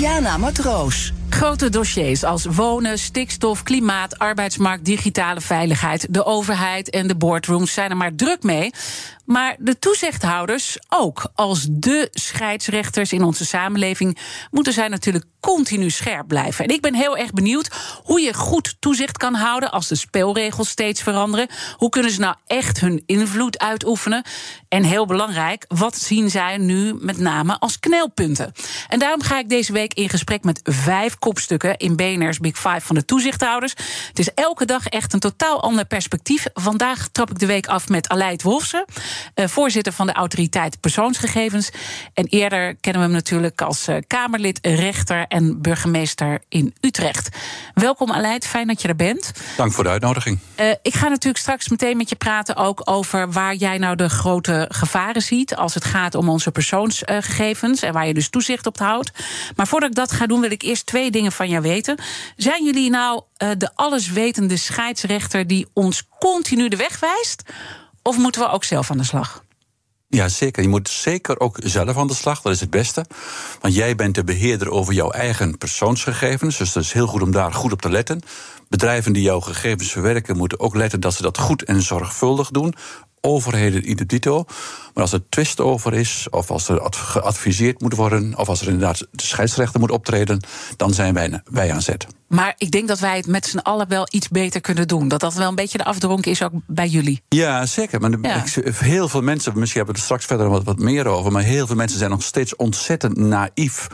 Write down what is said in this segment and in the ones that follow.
Diana Matroos. Grote dossiers als wonen, stikstof, klimaat, arbeidsmarkt, digitale veiligheid. De overheid en de boardrooms zijn er maar druk mee. Maar de toezichthouders ook. Als de scheidsrechters in onze samenleving moeten zij natuurlijk continu scherp blijven. En ik ben heel erg benieuwd hoe je goed toezicht kan houden als de speelregels steeds veranderen. Hoe kunnen ze nou echt hun invloed uitoefenen? En heel belangrijk, wat zien zij nu met name als knelpunten? En daarom ga ik deze week in gesprek met vijf kopstukken in BNR's Big Five van de toezichthouders. Het is elke dag echt een totaal ander perspectief. Vandaag trap ik de week af met Aleid Wolfsen. Eh, voorzitter van de autoriteit persoonsgegevens. En eerder kennen we hem natuurlijk als eh, Kamerlid, rechter en burgemeester in Utrecht. Welkom Aleid, fijn dat je er bent. Dank voor de uitnodiging. Uh, ik ga natuurlijk straks meteen met je praten ook over waar jij nou de grote gevaren ziet als het gaat om onze persoonsgegevens en waar je dus toezicht op houdt. Maar voordat ik dat ga doen, wil ik eerst twee dingen van jou weten. Zijn jullie nou de alleswetende scheidsrechter die ons continu de weg wijst? Of moeten we ook zelf aan de slag? Ja, zeker. Je moet zeker ook zelf aan de slag. Dat is het beste. Want jij bent de beheerder over jouw eigen persoonsgegevens. Dus het is heel goed om daar goed op te letten. Bedrijven die jouw gegevens verwerken, moeten ook letten dat ze dat goed en zorgvuldig doen overheden idem dito. Maar als er twist over is, of als er geadviseerd moet worden, of als er inderdaad de scheidsrechter moet optreden, dan zijn wij, wij aan zet. Maar ik denk dat wij het met z'n allen wel iets beter kunnen doen. Dat dat wel een beetje de afdronk is ook bij jullie. Ja, zeker. Maar ja. Heel veel mensen, misschien hebben we er straks verder wat, wat meer over. Maar heel veel mensen zijn nog steeds ontzettend naïef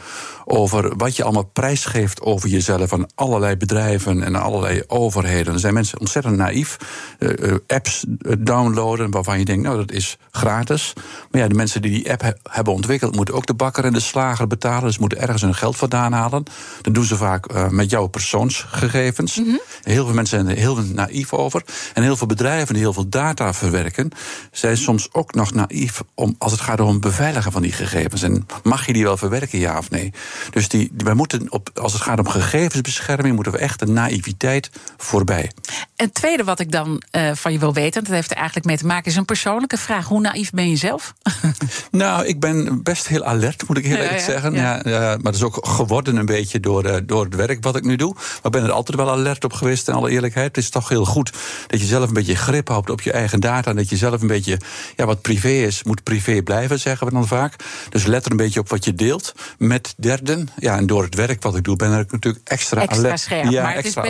over wat je allemaal prijsgeeft over jezelf aan allerlei bedrijven en allerlei overheden. Er zijn mensen ontzettend naïef. Uh, apps downloaden waarvan je denkt, nou dat is gratis. Maar ja, de mensen die die app hebben ontwikkeld, moeten ook de bakker en de slager betalen. Dus moeten ergens hun geld vandaan halen. Dat doen ze vaak uh, met jouw persoonsgegevens. Mhm. Heel veel mensen zijn er heel naïef over. En heel veel bedrijven die heel veel data verwerken, zijn soms ook nog naïef om, als het gaat om het beveiligen van die gegevens. En mag je die wel verwerken, ja of nee? Dus die, wij moeten op, als het gaat om gegevensbescherming, moeten we echt de naïviteit voorbij. En het tweede wat ik dan uh, van je wil weten, dat heeft er eigenlijk mee te maken, is een persoonlijke vraag. Hoe naïef ben je zelf? nou, ik ben best heel alert, moet ik heel eerlijk zeggen. Ja. Ja, maar dat is ook geworden een beetje door, uh, door het werk wat ik nu doe. Maar ik ben er altijd wel alert op geweest, in alle eerlijkheid. Het is toch heel goed dat je zelf een beetje grip houdt op je eigen data. En dat je zelf een beetje, ja, wat privé is, moet privé blijven, zeggen we dan vaak. Dus let er een beetje op wat je deelt met derden. Ja, en door het werk wat ik doe, ben ik natuurlijk extra, extra alert. Scherp. Ja, maar het extra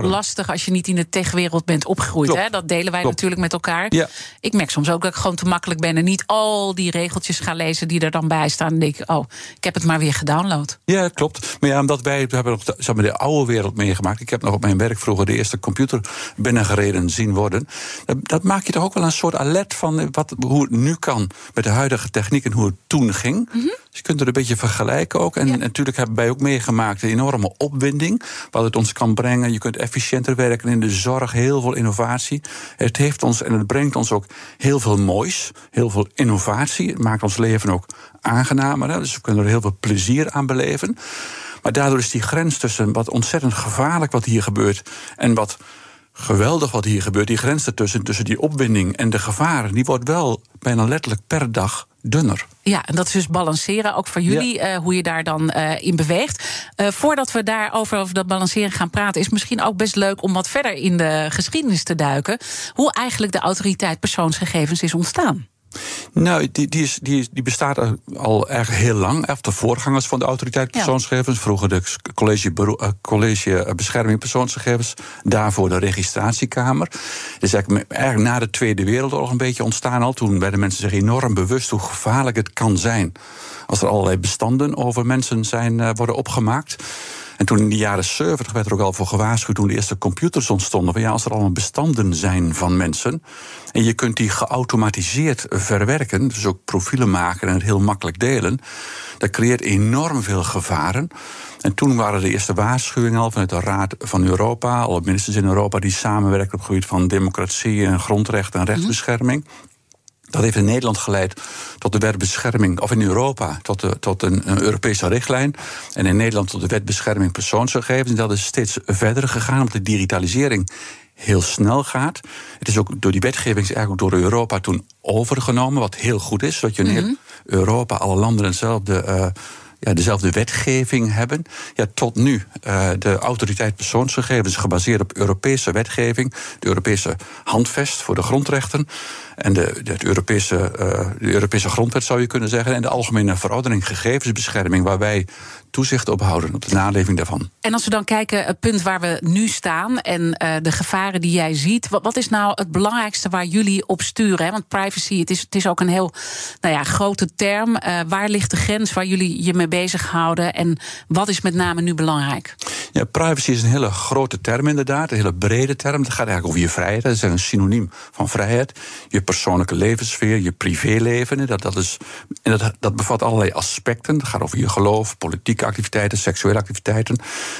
lastig als je niet in de techwereld bent opgegroeid. Hè? Dat delen wij natuurlijk met elkaar. Ja. Ik merk soms ook dat ik gewoon te makkelijk ben en niet al die regeltjes ga lezen die er dan bij staan. En denk ik, oh, ik heb het maar weer gedownload. Ja, klopt. Maar ja, omdat wij hebben nog zeg maar, de oude wereld meegemaakt. Ik heb nog op mijn werk vroeger de eerste computer binnengereden zien worden. Dat, dat maak je toch ook wel een soort alert van wat, hoe het nu kan met de huidige techniek en hoe het toen ging. Mhm. Dus je kunt er een beetje vergelijken ook. En natuurlijk hebben wij ook meegemaakt een enorme opwinding. Wat het ons kan brengen. Je kunt efficiënter werken in de zorg, heel veel innovatie. Het heeft ons en het brengt ons ook heel veel moois, heel veel innovatie. Het maakt ons leven ook aangenamer. Hè? Dus we kunnen er heel veel plezier aan beleven. Maar daardoor is die grens tussen wat ontzettend gevaarlijk wat hier gebeurt en wat geweldig wat hier gebeurt, die grens ertussen, tussen die opwinding en de gevaren, die wordt wel bijna letterlijk per dag dunner. Ja, en dat is dus balanceren, ook voor jullie, uh, hoe je daar dan uh, in beweegt. Uh, voordat we daarover over dat balanceren gaan praten, is misschien ook best leuk om wat verder in de geschiedenis te duiken. Hoe eigenlijk de autoriteit persoonsgegevens is ontstaan. Nou, die, die, is, die, die bestaat al erg heel lang. Echt de voorgangers van de autoriteit persoonsgegevens. Vroeger de college, uh, college Bescherming Persoonsgegevens. Daarvoor de registratiekamer. Dat is eigenlijk, eigenlijk na de Tweede Wereldoorlog een beetje ontstaan al. Toen werden mensen zich enorm bewust hoe gevaarlijk het kan zijn. Als er allerlei bestanden over mensen zijn, uh, worden opgemaakt. En toen in de jaren 70 werd er ook al voor gewaarschuwd toen de eerste computers ontstonden. Van ja, als er allemaal bestanden zijn van mensen. En je kunt die geautomatiseerd verwerken, dus ook profielen maken en het heel makkelijk delen. Dat creëert enorm veel gevaren. En toen waren de eerste waarschuwingen al vanuit de Raad van Europa, alle ministers in Europa die samenwerken op het gebied van democratie en grondrechten en rechtsbescherming. Dat heeft in Nederland geleid tot de wetbescherming, of in Europa tot, de, tot een, een, Europese richtlijn. En in Nederland tot de wetbescherming persoonsgegevens. En dat is steeds verder gegaan, omdat de digitalisering heel snel gaat. Het is ook door die wetgeving eigenlijk ook door Europa toen overgenomen, wat heel goed is. Dat je in mm Europa, alle landen hetzelfde. Uh, ja, dezelfde wetgeving hebben. Ja, tot nu. Uh, de autoriteit persoonsgegevens is gebaseerd op Europese wetgeving. De Europese handvest voor de grondrechten. En de, de, Europese, uh, de Europese grondwet zou je kunnen zeggen. En de Algemene Verordening Gegevensbescherming, waar wij toezicht op houden, op de naleving daarvan. En als we dan kijken, het punt waar we nu staan en uh, de gevaren die jij ziet, wat, wat, is nou het belangrijkste waar jullie op sturen? Hè? Want privacy, het is, het is ook een heel nou ja, grote term. Uh, waar ligt de grens waar jullie je mee bezighouden en wat is met name nu belangrijk? Ja, privacy is een hele grote term inderdaad, een hele brede term. Het gaat eigenlijk over je vrijheid, dat is een synoniem van vrijheid. Je persoonlijke levenssfeer, je privéleven. Dat, dat, is, en dat, dat bevat allerlei aspecten. Het gaat over je geloof, politieke activiteiten, seksuele activiteiten.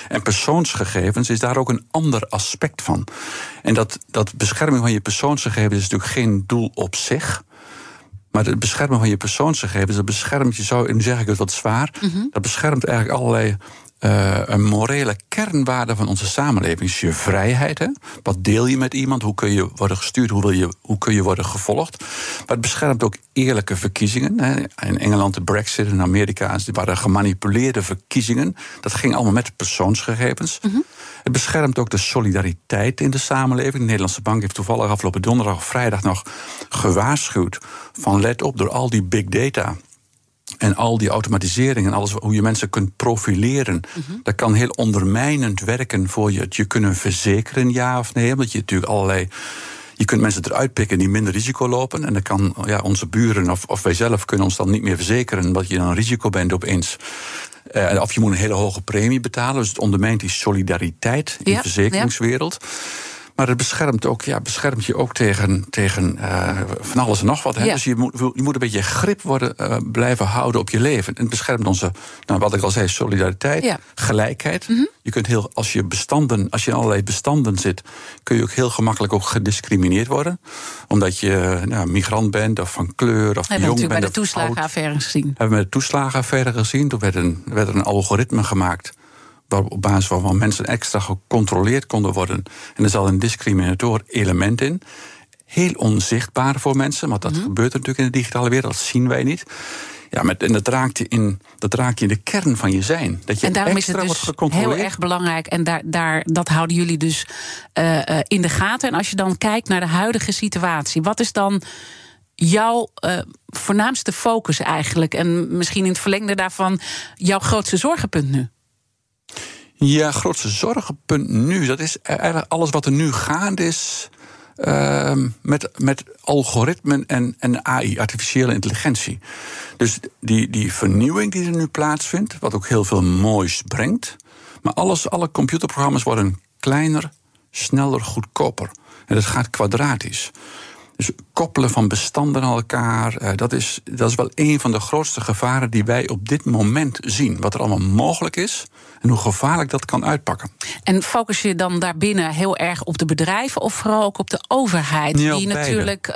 En persoonsgegevens is daar ook een ander aspect van. En dat, dat bescherming van je persoonsgegevens is natuurlijk geen doel op zich. Maar het beschermen van je persoonsgegevens, dat beschermt je zo, en nu zeg ik het wat zwaar, mm dat beschermt eigenlijk allerlei uh, een morele kernwaarde van onze samenleving is je vrijheid. Hè? Wat deel je met iemand? Hoe kun je worden gestuurd? Hoe, wil je, hoe kun je worden gevolgd? Maar het beschermt ook eerlijke verkiezingen. Hè? In Engeland de Brexit, in Amerika waren gemanipuleerde verkiezingen. Dat ging allemaal met persoonsgegevens. Mm -hmm. Het beschermt ook de solidariteit in de samenleving. De Nederlandse Bank heeft toevallig afgelopen donderdag of vrijdag nog gewaarschuwd van let op door al die big data en al die automatisering en alles, hoe je mensen kunt profileren, mhm. dat kan heel ondermijnend werken voor je het je kunnen verzekeren, ja of nee. Omdat je natuurlijk allerlei. Je kunt mensen eruit pikken die minder risico lopen. En dan kan ja, onze buren of, of wij zelf kunnen ons dan niet meer verzekeren, omdat je dan risico bent opeens. Uh, of je moet een hele hoge premie betalen. Dus het ondermijnt die solidariteit in de verzekeringswereld. Maar het beschermt, ook, ja, beschermt je ook tegen, tegen uh, van alles en nog wat. Hè? Dus je moet, je moet een beetje grip worden, uh, blijven houden op je leven. En het beschermt onze, nou, wat ik al zei, solidariteit, ja. gelijkheid. Mm -hmm. Je kunt heel, als je bestanden, als je in allerlei bestanden zit, kun je ook heel gemakkelijk ook gediscrimineerd worden. Omdat je nou, migrant bent of van kleur of jong bent. Hebben we bij de toeslagenaffaire gezien. Hebben we met de toeslagenaffaire gezien. Toen werd, een, werd er een algoritme gemaakt op basis waarvan mensen extra gecontroleerd konden worden. En er zat een discriminator element in. Heel onzichtbaar voor mensen, want dat mm gebeurt natuurlijk in de digitale wereld, dat zien wij niet. Ja, met, en dat raakt, je in, dat raakt je in de kern van je zijn. Dat je en daarom extra is het dus wordt gecontroleerd. heel erg belangrijk. En daar, daar, dat houden jullie dus uh, uh, in de gaten. En als je dan kijkt naar de huidige situatie, wat is dan jouw uh, voornaamste focus eigenlijk? En misschien in het verlengde daarvan jouw grootste zorgenpunt nu? Ja, grootste zorgenpunt nu, dat is eigenlijk alles wat er nu gaande is. Uh, met, met algoritmen en, en AI, artificiële intelligentie. Dus die, die vernieuwing die er nu plaatsvindt, wat ook heel veel moois brengt. Maar alles, alle computerprogramma's worden kleiner, sneller, goedkoper. En dat gaat kwadratisch. Dus koppelen van bestanden aan elkaar, uh, dat, is, dat is wel een van de grootste gevaren die wij op dit moment zien. Wat er allemaal mogelijk is en hoe gevaarlijk dat kan uitpakken. En focus je dan daarbinnen heel erg op de bedrijven of vooral ook op de overheid? Ja, die natuurlijk, uh,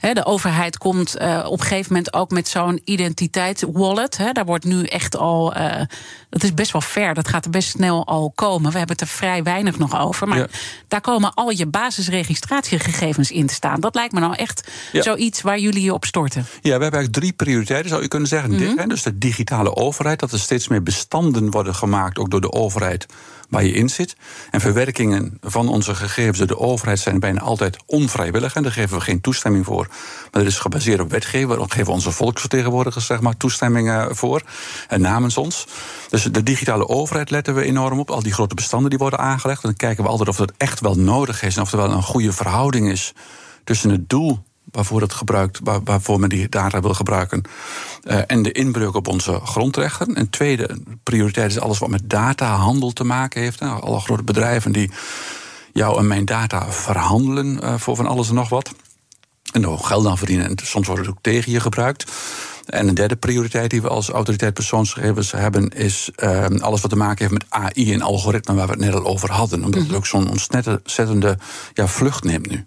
de overheid komt uh, op een gegeven moment ook met zo'n identiteitswallet. Daar wordt nu echt al, uh, dat is best wel ver, dat gaat er best snel al komen. We hebben het er vrij weinig nog over. Maar ja. daar komen al je basisregistratiegegevens in te staan. Dat lijkt me nou echt ja. zoiets waar jullie je op storten. Ja, we hebben eigenlijk drie prioriteiten, zou je kunnen zeggen. Mm -hmm. Dit, hè, dus de digitale overheid, dat er steeds meer bestanden worden gemaakt, ook door de overheid waar je in zit. En verwerkingen van onze gegevens door de overheid zijn bijna altijd onvrijwillig. En daar geven we geen toestemming voor. Maar dat is gebaseerd op wetgeving. Daar geven onze volksvertegenwoordigers zeg maar, toestemming voor. En namens ons. Dus de digitale overheid letten we enorm op. Al die grote bestanden die worden aangelegd. En dan kijken we altijd of dat echt wel nodig is. En of er wel een goede verhouding is tussen het doel waarvoor het gebruikt, waar, waarvoor men die data wil gebruiken. Uh, en de inbreuk op onze grondrechten. En tweede prioriteit is alles wat met datahandel te maken heeft. Nou, alle grote bedrijven die jou en mijn data verhandelen uh, voor van alles en nog wat. En ook geld aan verdienen. En soms wordt het ook tegen je gebruikt. En een derde prioriteit die we als autoriteit persoonsgegevens hebben, is uh, alles wat te maken heeft met AI en algoritmen, waar we het net al over hadden. Omdat het mhm. ook zo'n ontzettende ja, vlucht neemt nu.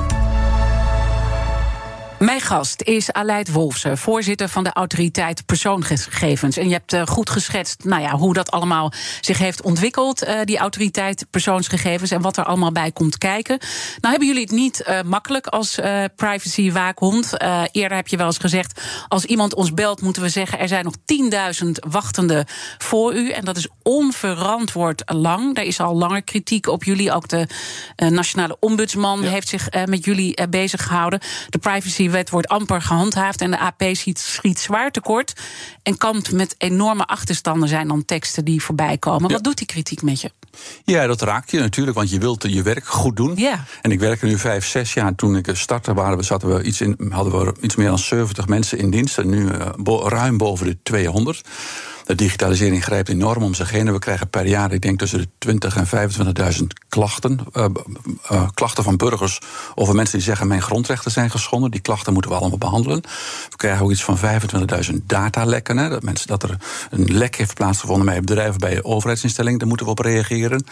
Mijn gast is Aleid Wolfsen, voorzitter van de autoriteit persoonsgegevens. En je hebt uh, goed geschetst nou ja, hoe dat allemaal zich heeft ontwikkeld, uh, die autoriteit persoonsgegevens, en wat er allemaal bij komt kijken. Nou hebben jullie het niet uh, makkelijk als privacy-waakhond. eerder heb je wel eens gezegd, als iemand ons belt, moeten we zeggen, er zijn nog 10.000 wachtenden voor u. En dat is onverantwoord lang. Er is al langer kritiek op jullie. Ook de nationale ombudsman ja. heeft zich met jullie bezig gehouden. De privacy wet wordt amper gehandhaafd en de AP schiet, schiet zwaar tekort. En kampt met enorme achterstanden zijn dan teksten die voorbij komen. Wat doet die kritiek met je? Ja, dat raakt je natuurlijk, want je wilt je werk goed doen. Ja. En ik werk nu vijf, zes jaar. Toen ik startte, waren we, zaten we iets in, hadden we iets meer dan 70 mensen in dienst. En nu uh, ruim boven de 200. De digitalisering grijpt enorm om zich heen. we krijgen per jaar, ik denk tussen de 20 en 25.000 klachten. Uh, uh, klachten van burgers over mensen die zeggen: Mijn grondrechten zijn geschonden. Die klachten moeten we allemaal behandelen. We krijgen ook iets van 25.000 datalekken. Hè, dat, mensen, dat er een lek heeft plaatsgevonden bij bedrijven, bij overheidsinstellingen. Daar moeten we op reageren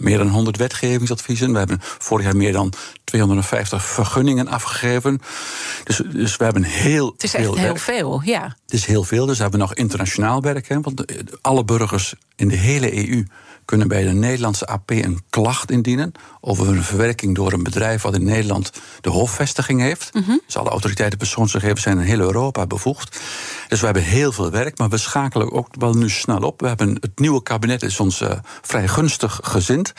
meer dan 100 wetgevingsadviezen. We hebben vorig jaar meer dan 250 vergunningen afgegeven. Dus, dus we hebben heel Het is echt heel veel, ja. Het is heel veel, dus we hebben nog internationaal werk. Hè, want alle burgers in de hele EU kunnen bij de Nederlandse AP een klacht indienen over een verwerking door een bedrijf wat in Nederland de hoofdvestiging heeft. Mm -hmm. Dus alle autoriteiten persoonsgegevens zijn in heel Europa bevoegd. Dus we hebben heel veel werk, maar we schakelen ook wel nu snel op. We hebben het nieuwe kabinet is ons uh, vrij gunstig gezind.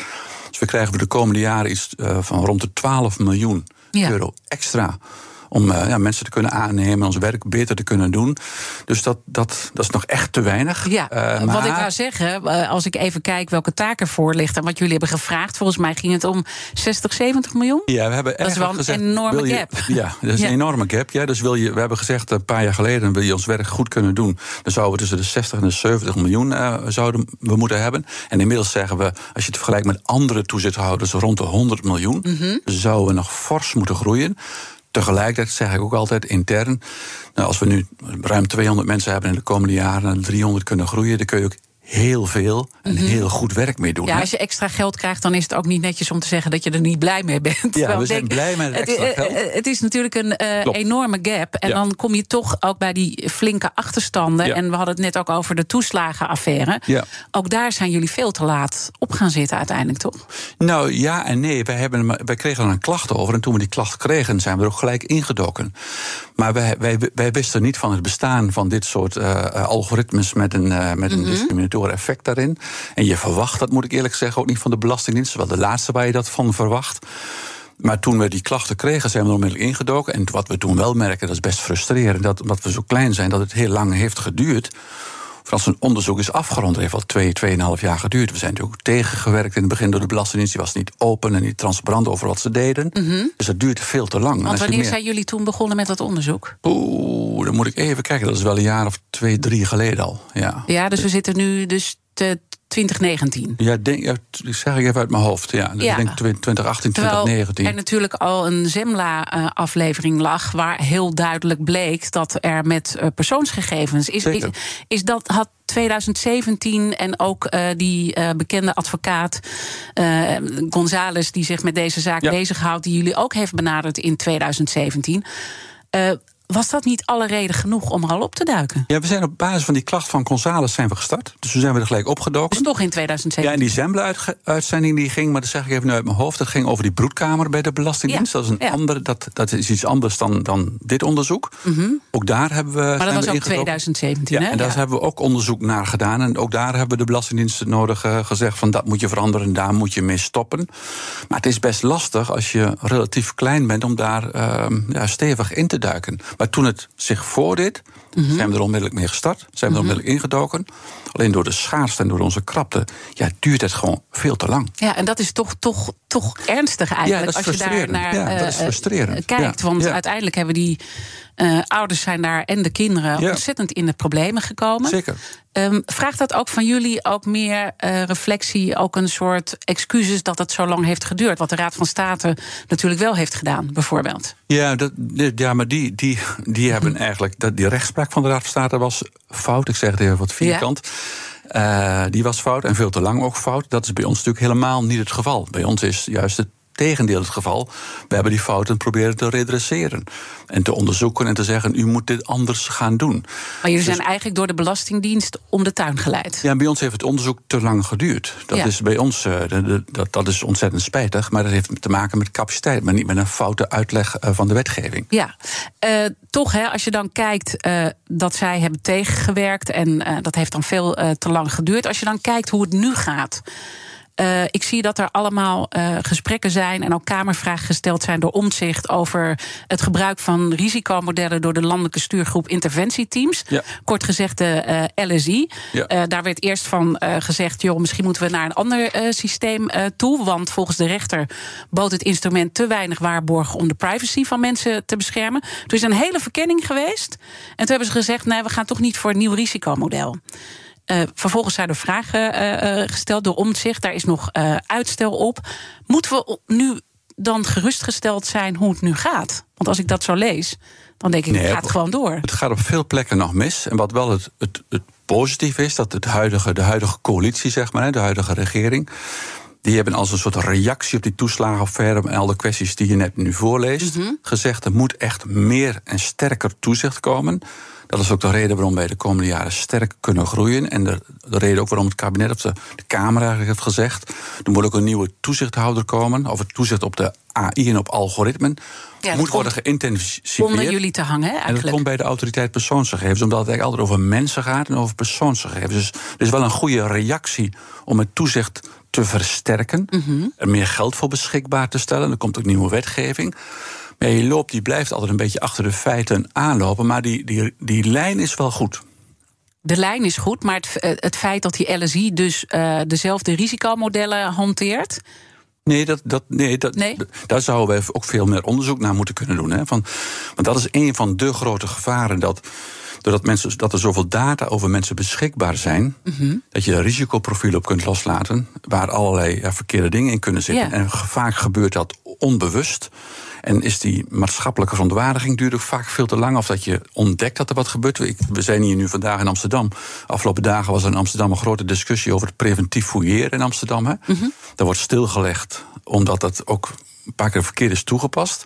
Dus we krijgen voor de komende jaren iets uh, van rond de 12 miljoen ja. euro extra om uh, ja, mensen te kunnen aannemen, ons werk beter te kunnen doen. Dus dat, dat, dat is nog echt te weinig. Ja, maar... wat ik wou zeggen, uh, als ik even kijk welke taken voor ligt en wat jullie hebben gevraagd, volgens mij ging het om 60, 70 miljoen. Ja, we hebben dat is wel gezegd, een enorme je, gap. Ja, dat is ja. een enorme gap. Ja, dus wil je, we hebben gezegd een paar jaar geleden, wil je ons werk goed kunnen doen, dan zouden we tussen de 60 en de 70 miljoen zouden we moeten hebben. En inmiddels zeggen we, als je het vergelijkt met andere toezichthouders, rond de 100 miljoen. Mm -hmm. Dus zouden we nog fors moeten groeien. Tegelijkertijd zeg ik ook altijd intern. Nou, als we nu ruim 200 mensen hebben in de komende jaren en 300 kunnen groeien, dan kun je ook heel veel en mm -hmm. heel goed werk mee doen. Ja, als je extra geld krijgt, dan is het ook niet netjes om te zeggen dat je er niet blij mee bent. Ja, we zijn denk, blij met het extra geld. Het is natuurlijk een uh, enorme gap. En ja. dan kom je toch ook bij die flinke achterstanden. Ja. En we hadden het net ook over de toeslagenaffaire. Ja. Ook daar zijn jullie veel te laat op gaan zitten uiteindelijk, toch? Nou ja en nee. Wij, hebben, wij kregen er een klacht over. En toen we die klacht kregen, zijn we er ook gelijk ingedoken. Maar wij, wij, wij wisten niet van het bestaan van dit soort uh, algoritmes met een, uh, met een mm -hmm. discriminator effect daarin. En je verwacht dat, moet ik eerlijk zeggen, ook niet van de Belastingdienst. Wel de laatste waar je dat van verwacht. Maar toen we die klachten kregen, zijn we er onmiddellijk ingedoken. En wat we toen wel merken, dat is best frustrerend, dat omdat we zo klein zijn, dat het heel lang heeft geduurd. Als een onderzoek is afgerond, heeft al twee, tweeënhalf jaar geduurd. We zijn natuurlijk ook tegengewerkt in het begin door de Belastingdienst. Die was niet open en niet transparant over wat ze deden. Mm -hmm. Dus dat duurt veel te lang. Want wanneer meer... zijn jullie toen begonnen met dat onderzoek? Oeh, dan moet ik even kijken. Dat is wel een jaar of twee, drie geleden al. Ja, ja dus we zitten nu dus te 2019. Ja, denk, ja, dat zeg ik even uit mijn hoofd. Ja, dus ja. ik denk 2018, Terwijl 2019. er natuurlijk al een Zemla-aflevering lag... waar heel duidelijk bleek dat er met uh, persoonsgegevens... Is, is, is, dat, had 2017 en ook uh, die uh, bekende advocaat González... die zich met deze zaak ja. bezighoudt... die jullie ook heeft benaderd in 2017 was dat niet alle reden genoeg om er al op te duiken? Ja, we zijn op basis van die klacht van González zijn we gestart. Dus toen zijn we er gelijk opgedoken. Dus toch in 2007? Ja, en die Zembla-uitzending die ging, maar dat zeg ik even nu uit mijn hoofd... dat ging over die broedkamer bij de Belastingdienst. Ja, dat, is een ja. ander, dat, dat is iets anders dan, dan dit onderzoek. Mm -hmm. Ook daar hebben we... Maar dat was ook 2017, ja, hè? en daar hebben we ook onderzook naar gedaan. En ook daar hebben we de Belastingdienst nodig uh, gezegd... van dat moet je veranderen en daar moet je mee stoppen. Maar het is best lastig als je relatief klein bent... om daar uh, ja, stevig in te duiken. Maar toen het zich voordeed, Mhm. Zijn we er onmiddellijk mee gestart? Zijn we er mhm. onmiddellijk ingedoken? Alleen door de schaarste en door onze krapte ja, duurt het gewoon veel te lang. Ja, en dat is toch, toch, toch ernstig eigenlijk. als je daar naar ja, dat is eh, frustrerend. kijkt. Want uiteindelijk hebben die uh, ouders zijn daar en de kinderen ontzettend in de problemen gekomen. Zeker. Um, vraagt dat ook van jullie ook meer uh, reflectie, ook een soort excuses dat het zo lang heeft geduurd? Wat de Raad van State natuurlijk wel heeft gedaan, bijvoorbeeld. Ja, dat, ja maar die, die, die hebben eigenlijk. Dat, die rechtspraak van de Raad van State was fout. Ik zeg het even wat vierkant. Ja. Uh, die was fout en veel te lang ook fout. Dat is bij ons natuurlijk helemaal niet het geval. Bij ons is juist het tegendeel het geval. We hebben die fouten proberen te redresseren. En te onderzoeken en te zeggen: u moet dit anders gaan doen. Maar jullie dus zijn eigenlijk door de Belastingdienst om de tuin geleid. Ja, bij ons heeft het onderzoek te lang geduurd. Dat is bij ons uh, dat, dat is ontzettend spijtig. Maar dat heeft te maken met capaciteit, maar niet met een foute uitleg uh, van de wetgeving. Ja, uh, toch, hè, als je dan kijkt dat zij hebben tegengewerkt en dat heeft dan veel te lang geduurd. Als je dan kijkt hoe het nu gaat. Uh, ik zie dat er allemaal uh, gesprekken zijn en ook kamervragen gesteld zijn door omzicht over het gebruik van risicomodellen door de landelijke stuurgroep interventieteams. Ja. Kort gezegd de uh, LSI. Ja. daar werd eerst van gezegd, joh, misschien moeten we naar een ander systeem toe. Want volgens de rechter bood het instrument te weinig waarborgen om de privacy van mensen te beschermen. Er is een hele verkenning geweest. En toen hebben ze gezegd, nee, we gaan toch niet voor een nieuw risicomodel. Uh, vervolgens zijn er vragen uh, gesteld door omzicht. Daar is nog uitstel op. Moeten we nu dan gerustgesteld zijn hoe het nu gaat? Want als ik dat zo lees, dan denk ik, het gaat gewoon door. Het gaat op veel plekken nog mis. En wat wel het, het, is, dat het huidige, de huidige coalitie, zeg maar, de huidige regering. Die hebben als een soort reactie op die toeslagenaffaire en al de kwesties die je net nu voorleest, mhm. gezegd: er moet echt meer en sterker toezicht komen. Dat is ook de reden waarom wij de komende jaren sterk kunnen groeien. En de, de reden ook waarom het kabinet of de, de Kamer eigenlijk heeft gezegd. Er moet ook een nieuwe toezichthouder komen. Of het toezicht op de AI en op algoritmen. moet worden geïntensiveerd. Onder jullie te hangen, hè, eigenlijk. En dat komt bij de autoriteit persoonsgegevens. Omdat het eigenlijk altijd over mensen gaat en over persoonsgegevens. Dus er is wel een goede reactie om het toezicht te versterken. Mhm. Er meer geld voor beschikbaar te stellen. Er komt ook nieuwe wetgeving. Nee, je loopt, die blijft altijd een beetje achter de feiten aanlopen. Maar die, die, die lijn is wel goed. De lijn is goed, maar het, eh, het feit dat die LSI dus uh, dezelfde risicomodellen hanteert. Nee, dat, dat, nee, dat, nee? daar zouden we ook veel meer onderzoek naar moeten kunnen doen. Hè? Van, want dat is een van de grote gevaren. Dat, doordat mensen, dat er zoveel data over mensen beschikbaar zijn, mhm. dat je een risicoprofiel op kunt loslaten. waar allerlei ja, verkeerde dingen in kunnen zitten. En vaak gebeurt dat onbewust. En is die maatschappelijke verontwaardiging duurt ook vaak veel te lang. Of dat je ontdekt dat er wat gebeurt. We zijn hier nu vandaag in Amsterdam. Afgelopen dagen was er in Amsterdam een grote discussie over het preventief fouilleren in Amsterdam. Hè. Mm Dat wordt stilgelegd omdat dat ook een paar keer verkeerd is toegepast.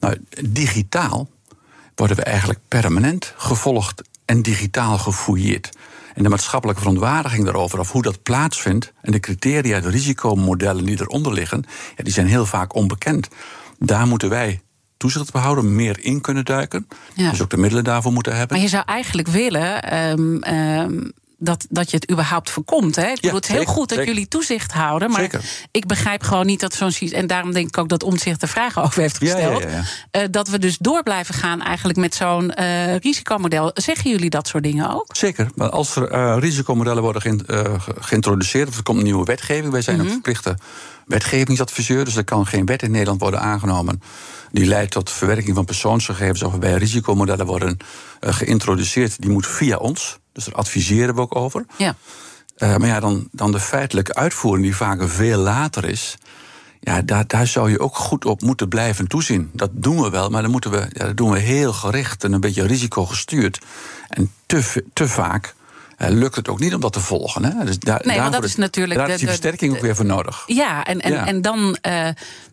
Nou, digitaal worden we eigenlijk permanent gevolgd en digitaal gefouilleerd. En de maatschappelijke verontwaardiging daarover, of hoe dat plaatsvindt, en de criteria, de risicomodellen die eronder liggen, ja, die zijn heel vaak onbekend. Daar moeten wij toezicht behouden, meer in kunnen duiken. Dus ook de middelen daarvoor moeten hebben. Maar je zou eigenlijk willen. Um, dat, dat je het überhaupt voorkomt. Hè? Ik bedoel, het is heel goed dat jullie toezicht houden. Maar ik begrijp gewoon niet dat zo'n En daarom denk ik ook dat Omtzigt de vragen over heeft gesteld. Uh, dat we dus door blijven gaan eigenlijk met zo'n uh, risicomodel. Zeggen jullie dat soort dingen ook? Zeker. Maar als er uh, risicomodellen worden geïntroduceerd, of er komt een nieuwe wetgeving, wij zijn een mhm. verplichte wetgevingsadviseur. Dus er kan geen wet in Nederland worden aangenomen die leidt tot verwerking van persoonsgegevens of waarbij risicomodellen worden geïntroduceerd. Die moet via ons. Dus daar adviseren we ook over. Ja. Uh, maar ja, dan, dan de feitelijke uitvoering, die vaak veel later is. Ja, daar, daar zou je ook goed op moeten blijven toezien. Dat doen we wel, maar dan moeten we, ja, dat doen we heel gericht en een beetje risicogestuurd. En te, te vaak uh, lukt het ook niet om dat te volgen. Hè? Dus daar, nee, want dat is natuurlijk. Daar is die versterking ook weer voor nodig. Ja, en, en, en dan uh,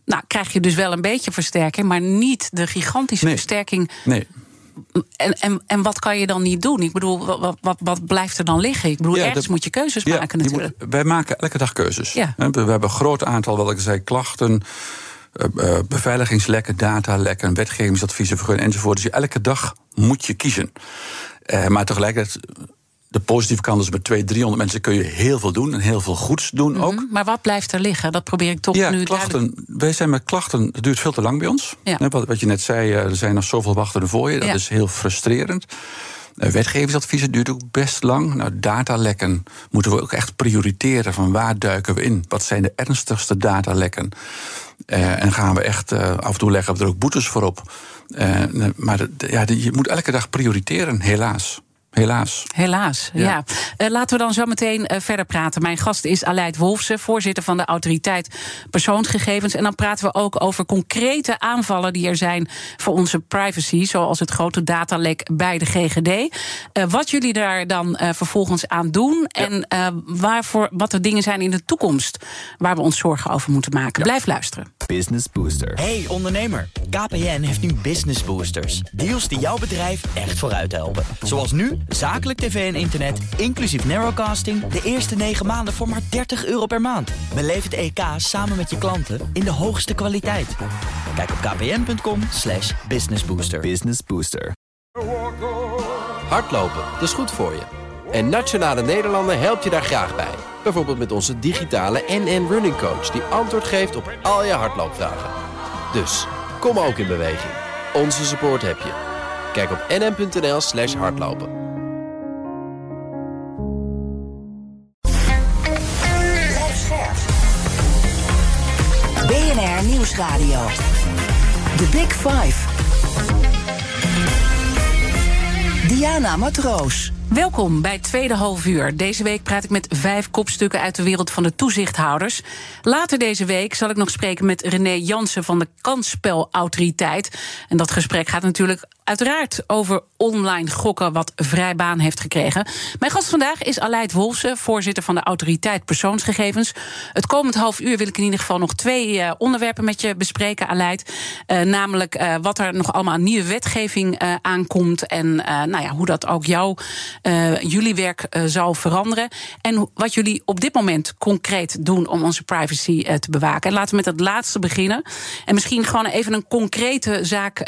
nou, krijg je dus wel een beetje versterking, maar niet de gigantische versterking. Nee en, en, en wat kan je dan niet doen? Ik bedoel, wat, wat, wat blijft er dan liggen? Ik bedoel, ja, ergens moet je keuzes maken natuurlijk. Moet, wij maken elke dag keuzes. Ja. We, hebben een groot aantal, wat ik zei, klachten... Uh, beveiligingslekken, datalekken, wetgevingsadviezen, vergunningen enzovoort. Dus elke dag moet je kiezen. Uh, maar tegelijkertijd de positieve kant is met 200, 300 mensen kun je heel veel doen en heel veel goeds doen mhm. ook. Maar wat blijft er liggen? Dat probeer ik toch ja, nu klachten. Wij zijn met klachten, het duurt veel te lang bij ons. Ja. Wat, wat je net zei, eh, er zijn nog zoveel wachten voor je. Dat is heel frustrerend. wetgevingsadviezen duurt ook best lang. Nou, datalekken moeten we ook echt prioriteren van waar duiken we in? Wat zijn de ernstigste datalekken? Uh, en gaan we echt af en toe leggen we er ook boetes voor op. maar ja, je moet elke dag prioriteren, helaas. Helaas. Helaas, ja. Uh, laten we dan zo meteen uh, verder praten. Mijn gast is Aleid Wolfsen, voorzitter van de autoriteit persoonsgegevens. En dan praten we ook over concrete aanvallen die er zijn voor onze privacy, zoals het grote datalek bij de GGD. Uh, eh, wat jullie daar dan vervolgens aan doen ja. en waarvoor, wat er dingen zijn in de toekomst waar we ons zorgen over moeten maken. Ja. Blijf luisteren. Business Booster. Hey ondernemer, KPN heeft nu Business Boosters. Deals die jouw bedrijf echt vooruit helpen. Zoals nu Zakelijk tv en internet, inclusief narrowcasting... de eerste 9 maanden voor maar 30 euro per maand. Beleef het EK samen met je klanten in de hoogste kwaliteit. Kijk op kpn.com slash businessbooster. Business Booster. Hardlopen, dat is goed voor je. En Nationale Nederlanden helpt je daar graag bij. Bijvoorbeeld met onze digitale NN Running Coach... die antwoord geeft op al je hardloopvragen. Dus, kom ook in beweging. Onze support heb je. Kijk op nn.nl slash hardlopen. Nieuwsradio. The Big Five. Diana Matroos. Welkom bij Tweede Half Uur. Deze week praat ik met vijf kopstukken uit de wereld van de toezichthouders. Later deze week zal ik nog spreken met René Jansen van de Kansspelautoriteit. En dat gesprek gaat natuurlijk uiteraard over online gokken, wat vrij baan heeft gekregen. Mijn gast vandaag is Aleid Wolfsen, voorzitter van de Autoriteit Persoonsgegevens. Het komend half uur wil ik in ieder geval nog twee uh, onderwerpen met je bespreken, Aleid. Uh, namelijk uh, wat er nog allemaal aan nieuwe wetgeving aankomt en nou ja, hoe dat ook jou, jullie werk zal veranderen. En wat jullie op dit moment concreet doen om onze privacy te bewaken. En laten we met het laatste beginnen. En misschien gewoon even een concrete zaak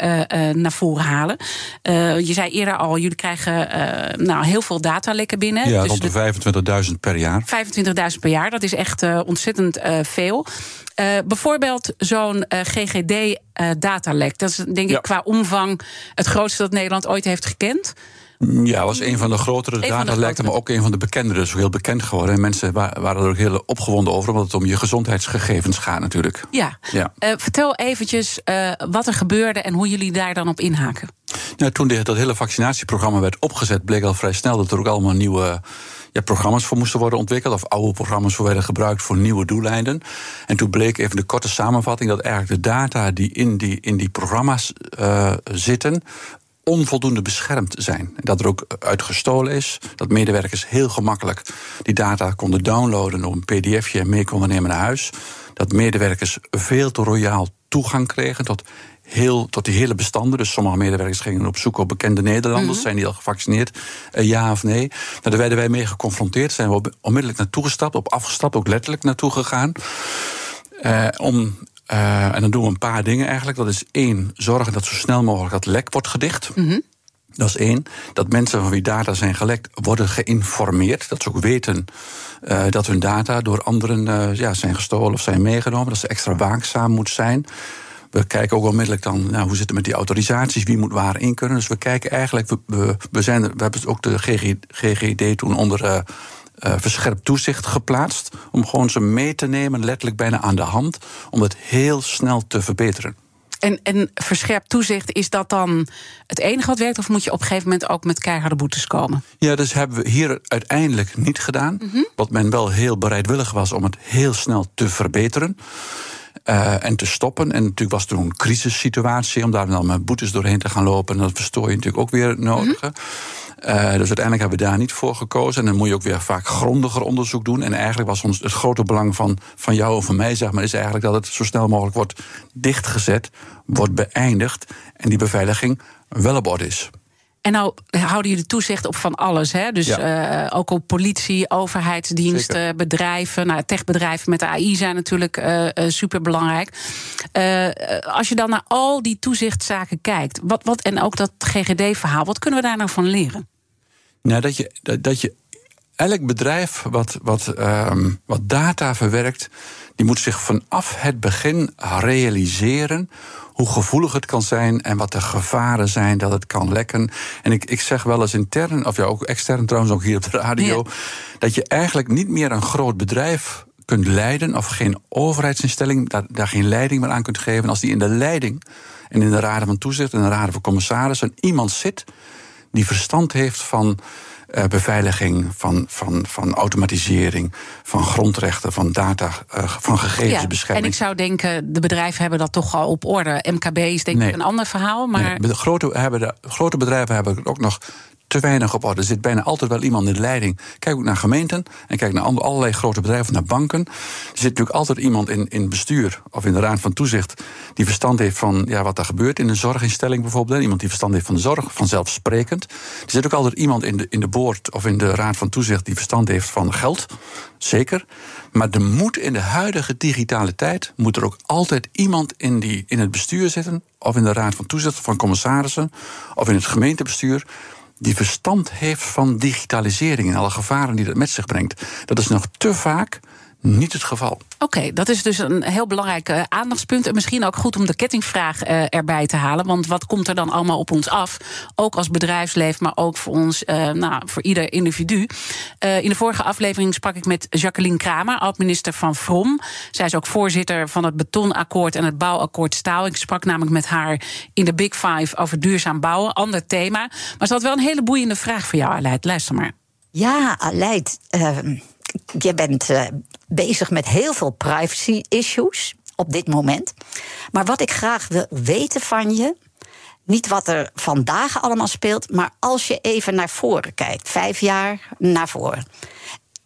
naar voren halen. Uh, je zei eerder al, jullie krijgen uh, nou, heel veel datalekken binnen. Ja, dus rond de 25.000 per jaar. 25.000 per jaar, dat is echt uh, ontzettend veel. bijvoorbeeld zo'n GGD-datalek. dat is denk ik qua omvang het grootste dat Nederland ooit heeft gekend. Ja, was een van de grotere datalekken, maar ook een van de bekendere. Dus heel bekend geworden. En mensen waren er ook heel opgewonden over, omdat het om je gezondheidsgegevens gaat natuurlijk. Ja. ja. Uh, vertel eventjes uh, wat er gebeurde en hoe jullie daar dan op inhaken. Nou, toen dit, dat hele vaccinatieprogramma werd opgezet, bleek al vrij snel dat er ook allemaal nieuwe ja, programma's voor moesten worden ontwikkeld. Of oude programma's voor werden gebruikt voor nieuwe doeleinden. En toen bleek even de korte samenvatting dat eigenlijk de data die in die, in die programma's uh, zitten onvoldoende beschermd zijn. Dat er ook uit gestolen is. Dat medewerkers heel gemakkelijk die data konden downloaden op een pdfje en mee konden nemen naar huis. Dat medewerkers veel te royaal toegang kregen tot, heel, tot die hele bestanden. Dus sommige medewerkers gingen op zoek op bekende Nederlanders. Mhm. Zijn die al gevaccineerd? Uh, ja of nee? Nou, daar werden wij mee geconfronteerd. Zijn we onmiddellijk naartoe gestapt, op afgestapt, ook letterlijk naartoe gegaan. Uh, om uh, en dan doen we een paar dingen eigenlijk. Dat is één, zorgen dat zo snel mogelijk dat lek wordt gedicht. Mm -hmm. Dat is één. Dat mensen van wie data zijn gelekt worden geïnformeerd. Dat ze ook weten uh, dat hun data door anderen uh, ja, zijn gestolen of zijn meegenomen. Dat ze extra waakzaam moet zijn. We kijken ook onmiddellijk dan, nou, hoe zit het met die autorisaties, wie moet waar in kunnen. Dus we kijken eigenlijk, we, we, zijn, we hebben ook de GGD toen onder uh, verscherpt toezicht geplaatst. Om gewoon ze mee te nemen, letterlijk bijna aan de hand. Om het heel snel te verbeteren. En, en verscherpt toezicht, is dat dan het enige wat werkt? Of moet je op een gegeven moment ook met keiharde boetes komen? Ja, dus hebben we hier uiteindelijk niet gedaan. Mm -hmm. Wat men wel heel bereidwillig was om het heel snel te verbeteren. Uh, en te stoppen. En natuurlijk was toen een crisissituatie om daar dan met boetes doorheen te gaan lopen. En dat verstoor je natuurlijk ook weer nodig. Mm -hmm. Uh, dus uiteindelijk hebben we daar niet voor gekozen. En dan moet je ook weer vaak grondiger onderzoek doen. En eigenlijk was ons het grote belang van, van jou of van mij, zeg maar, is eigenlijk dat het zo snel mogelijk wordt dichtgezet, wordt beëindigd en die beveiliging wel op orde is. En nou houden jullie toezicht op van alles. Hè? Dus ja. uh, ook op politie, overheidsdiensten, Zeker. bedrijven. Nou, techbedrijven met de AI zijn natuurlijk uh, uh, superbelangrijk. als je dan naar al die toezichtzaken kijkt, wat, wat, en ook dat GGD-verhaal, wat kunnen we daar nou van leren? Nou, dat je, dat, dat je elk bedrijf wat, wat, ehm, wat data verwerkt, die moet zich vanaf het begin realiseren hoe gevoelig het kan zijn en wat de gevaren zijn dat het kan lekken. En ik, ik zeg wel eens intern, of ja, ook extern trouwens, ook hier op de radio, dat je eigenlijk niet meer een groot bedrijf kunt leiden, of geen overheidsinstelling daar, daar geen leiding meer aan kunt geven, als die in de leiding en in de raden van toezicht en de raden van commissarissen iemand zit die verstand heeft van uh, beveiliging, van, van, van automatisering, van grondrechten, van data, uh, van gegevensbescherming. Ja, en ik zou denken, de bedrijven hebben dat toch al op orde. MKB is denk ik een ander verhaal. Maar... Nee, de grote, hebben de, grote bedrijven hebben ook nog te weinig op orde. Er zit bijna altijd wel iemand in de leiding. Kijk ook naar gemeenten en kijk naar allerlei grote bedrijven, naar banken. Er zit natuurlijk altijd iemand in, in bestuur of in de raad van toezicht die verstand heeft van ja, wat er gebeurt in een zorginstelling bijvoorbeeld. Iemand die verstand heeft van de zorg, vanzelfsprekend. Er zit ook altijd iemand in de, in de boord of in de raad van toezicht die verstand heeft van geld. Zeker. Maar er moet in de huidige digitale tijd moet er ook altijd iemand in, die, in het bestuur zitten, of in de raad van toezicht van commissarissen, of in het gemeentebestuur die verstand heeft van digitalisering en alle gevaren die dat met zich brengt. Dat is nog te vaak niet het geval. Oké, dat is dus een heel belangrijk uh, aandachtspunt. En misschien ook goed om de kettingvraag uh, erbij te halen. Want wat komt er dan allemaal op ons af? Ook als bedrijfsleven, maar ook voor ons, uh, nou, voor ieder individu. in de vorige aflevering sprak ik met Jacqueline Kramer, oud-minister van Vrom. Zij is ook voorzitter van het betonakkoord en het bouwakkoord staal. Ik sprak namelijk met haar in de Big Five over duurzaam bouwen. Ander thema. Maar ze had wel een hele boeiende vraag voor jou, Aleid. Luister maar. Ja, Aleid. Ehm, je bent uh, bezig met heel veel privacy issues op dit moment. Maar wat ik graag wil weten van je. Niet wat er vandaag allemaal speelt, maar als je even naar voren kijkt, vijf jaar naar voren.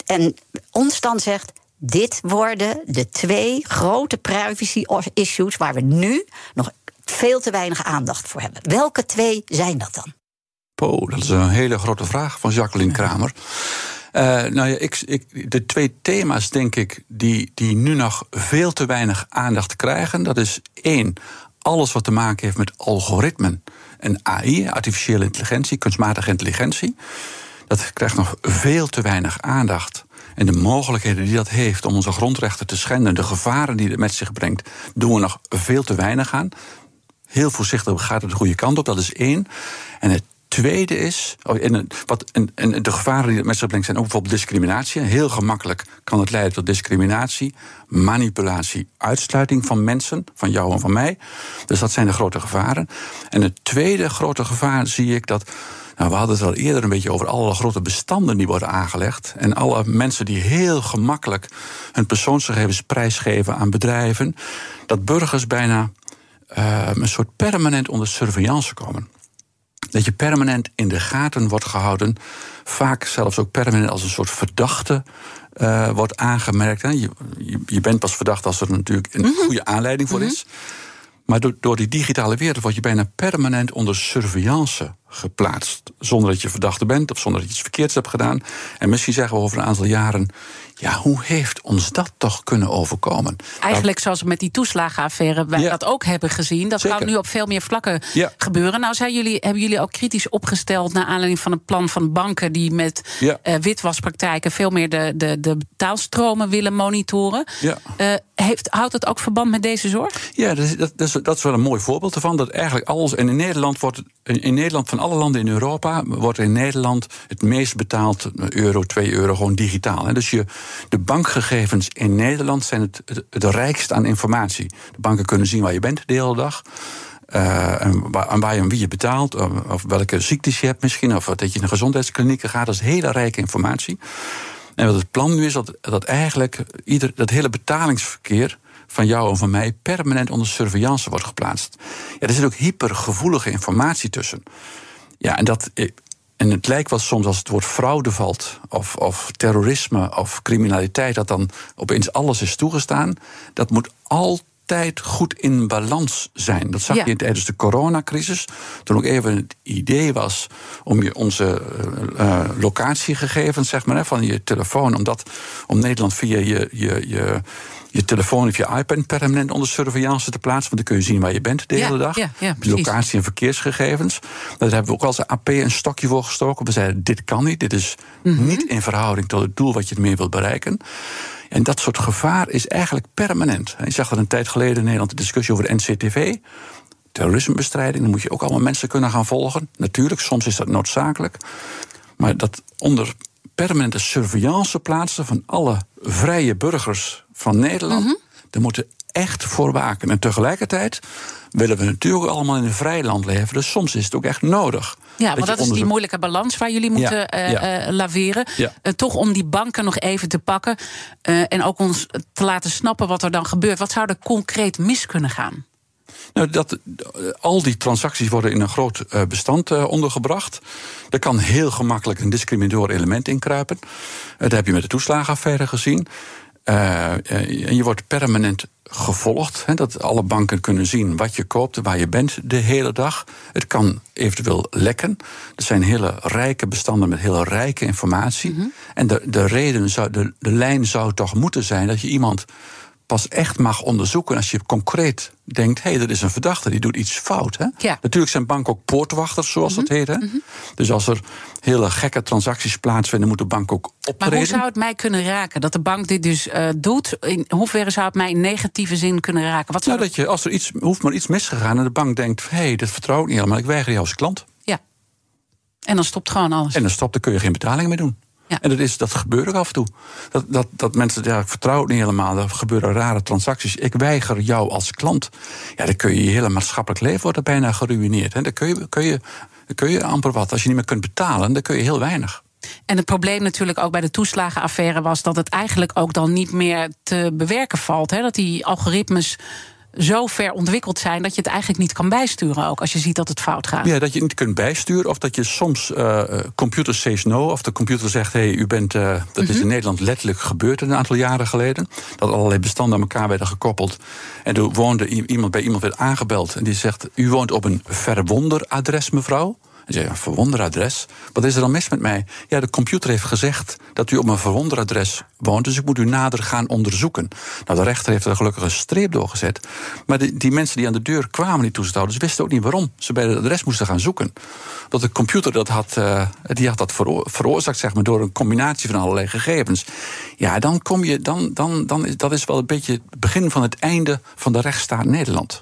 En ons dan zegt: dit worden de twee grote privacy issues waar we nu nog veel te weinig aandacht voor hebben. Welke twee zijn dat dan? Oh, dat is een hele grote vraag van Jacqueline Kramer. Uh, nou ja, ik, ik, de twee thema's, denk ik, die, die nu nog veel te weinig aandacht krijgen. Dat is één, alles wat te maken heeft met algoritmen en AI, artificiële intelligentie, kunstmatige intelligentie. Dat krijgt nog veel te weinig aandacht. En de mogelijkheden die dat heeft om onze grondrechten te schenden, de gevaren die het met zich brengt, doen we nog veel te weinig aan. Heel voorzichtig gaat het de goede kant op, dat is één. En het tweede is, oh, en, wat, en, en de gevaren die het met zich brengt zijn ook bijvoorbeeld discriminatie. Heel gemakkelijk kan het leiden tot discriminatie, manipulatie, uitsluiting van mensen, van jou en van mij. Dus dat zijn de grote gevaren. En het tweede grote gevaar zie ik dat. Nou, we hadden het al eerder een beetje over alle grote bestanden die worden aangelegd. En alle mensen die heel gemakkelijk hun persoonsgegevens prijsgeven aan bedrijven. Dat burgers bijna uh, een soort permanent onder surveillance komen dat je permanent in de gaten wordt gehouden. Vaak zelfs ook permanent als een soort verdachte uh, wordt aangemerkt. Hè. Je, je, bent pas verdacht als er natuurlijk een mhm. goede aanleiding voor mhm. is. Maar door, door die digitale wereld word je bijna permanent onder surveillance geplaatst. Zonder dat je verdachte bent of zonder dat je iets verkeerds hebt gedaan. En misschien zeggen we over een aantal jaren. Ja, hoe heeft ons dat toch kunnen overkomen? Eigenlijk zoals we met die toeslagenaffaire wij dat ook hebben gezien. Dat Zeker. kan nu op veel meer vlakken gebeuren. Nou, zijn jullie, hebben jullie ook kritisch opgesteld naar aanleiding van het plan van banken die met ja. uh, witwaspraktijken veel meer de, de, de betaalstromen willen monitoren. Ja. Uh, heeft, houdt het ook verband met deze zorg? Ja, dat is, dat, is, dat is wel een mooi voorbeeld ervan. Dat eigenlijk alles. En in Nederland wordt in Nederland van alle landen in Europa wordt in Nederland het meest betaald euro, 2 euro gewoon digitaal. Dus je, de bankgegevens in Nederland zijn het, het, rijkst aan informatie. De banken kunnen zien waar je bent de hele dag. Uh, en waar, waar je en wie je betaalt, of, welke ziektes je hebt misschien, of dat je naar gezondheidsklinieken gaat, dat is hele rijke informatie. En wat het plan nu is, dat, dat eigenlijk ieder, dat hele betalingsverkeer van jou en van mij permanent onder surveillance wordt geplaatst. Ja, er zit ook hypergevoelige informatie tussen. Ja, en dat. En het lijkt wel soms als het woord fraude valt, of, of terrorisme of criminaliteit, dat dan opeens alles is toegestaan. Dat moet altijd goed in balans zijn. Dat zag je tijdens de coronacrisis. Toen ook even het idee was om je onze uh, locatiegegevens, zeg maar, van je telefoon, om, dat, om Nederland via je, je, je je telefoon of je iPad permanent onder surveillance te plaatsen. Want dan kun je zien waar je bent de hele dag. Ja, ja, locatie en verkeersgegevens. Daar hebben we ook als AP een stokje voor gestoken. We zeiden: dit kan niet. Dit is Mhm. niet in verhouding tot het doel wat je ermee wilt bereiken. En dat soort gevaar is eigenlijk permanent. Je zag er een tijd geleden in Nederland de discussie over de NCTV. Terrorismebestrijding, dan moet je ook allemaal mensen kunnen gaan volgen. Natuurlijk, soms is dat noodzakelijk. Maar dat onder permanente surveillance plaatsen van alle vrije burgers van Nederland, Mhm. daar moeten we echt voor waken. En tegelijkertijd willen we natuurlijk allemaal in een vrij land leven. Dus soms is het ook echt nodig. Ja, want dat is die moeilijke balans waar jullie moeten eh, ja. eh, laveren. Ja. Eh, toch om die banken nog even te pakken. en ook ons te laten snappen wat er dan gebeurt. Wat zou er concreet mis kunnen gaan? Nou, dat, al die transacties worden in een groot bestand ondergebracht. Er kan heel gemakkelijk een discriminator element inkruipen. Eh, dat heb je met de toeslagenaffaire gezien. Eh, eh, en je wordt permanent gevolgd. Hè, dat alle banken kunnen zien wat je koopt, waar je bent de hele dag. Het kan eventueel lekken. Er zijn hele rijke bestanden met hele rijke informatie. En de, de reden zou, de, de lijn zou toch moeten zijn dat je iemand pas echt mag onderzoeken als je concreet denkt: hé, hey, er is een verdachte die doet iets fout. Hè? Ja. Natuurlijk zijn banken ook poortwachters, zoals dat heet. Hè? Dus als er hele gekke transacties plaatsvinden, moet de bank ook Maar optreden. hoe zou het mij kunnen raken? Dat de bank dit dus eh, doet. In hoeverre zou het mij in negatieve zin kunnen raken? Wat zou Nou, dat je, als er iets, hoeft maar iets misgegaan en de bank denkt: hé, hey, dit vertrouw ik niet helemaal, ik weiger jou als klant. Ja. En dan stopt gewoon alles. En dan stopt, dan kun je geen betaling meer doen. Ja. En dat, is, dat gebeurt ook af en toe. Dat, dat, dat mensen, ja, ik vertrouw het niet helemaal. Er gebeuren rare transacties. Ik weiger jou als klant. Ja, dan kun je je hele maatschappelijk leven worden bijna geruineerd. En dan kun je, kun, je, kun je amper wat. Als je niet meer kunt betalen, dan kun je heel weinig. En het probleem natuurlijk ook bij de toeslagenaffaire was dat het eigenlijk ook dan niet meer te bewerken valt. Hè? Dat die algoritmes zo ver ontwikkeld zijn dat je het eigenlijk niet kan bijsturen ook als je ziet dat het fout gaat. Ja, dat je het niet kunt bijsturen. Of dat je soms uh, computer says no. Of de computer zegt: hé, hey, u bent. Uh, dat is in Nederland letterlijk gebeurd een aantal jaren geleden. Dat allerlei bestanden aan elkaar werden gekoppeld. En toen woonde iemand bij iemand werd aangebeld. En die zegt: U woont op een verwonderadres, mevrouw. En zei, een verwonderadres? Wat is er dan mis met mij? Ja, de computer heeft gezegd dat u op een verwonderadres woont, dus ik moet u nader gaan onderzoeken. Nou, de rechter heeft er gelukkig een streep doorgezet. Maar die, die mensen die aan de deur kwamen, die toezichthouders, wisten ook niet waarom ze bij het adres moesten gaan zoeken. Dat de computer dat had, uh, die had dat vero veroorzaakt, zeg maar, door een combinatie van allerlei gegevens. Ja, dan kom je, dan, dan, dan dat is wel een beetje het begin van het einde van de rechtsstaat Nederland.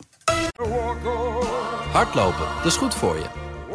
Hardlopen, dat is goed voor je.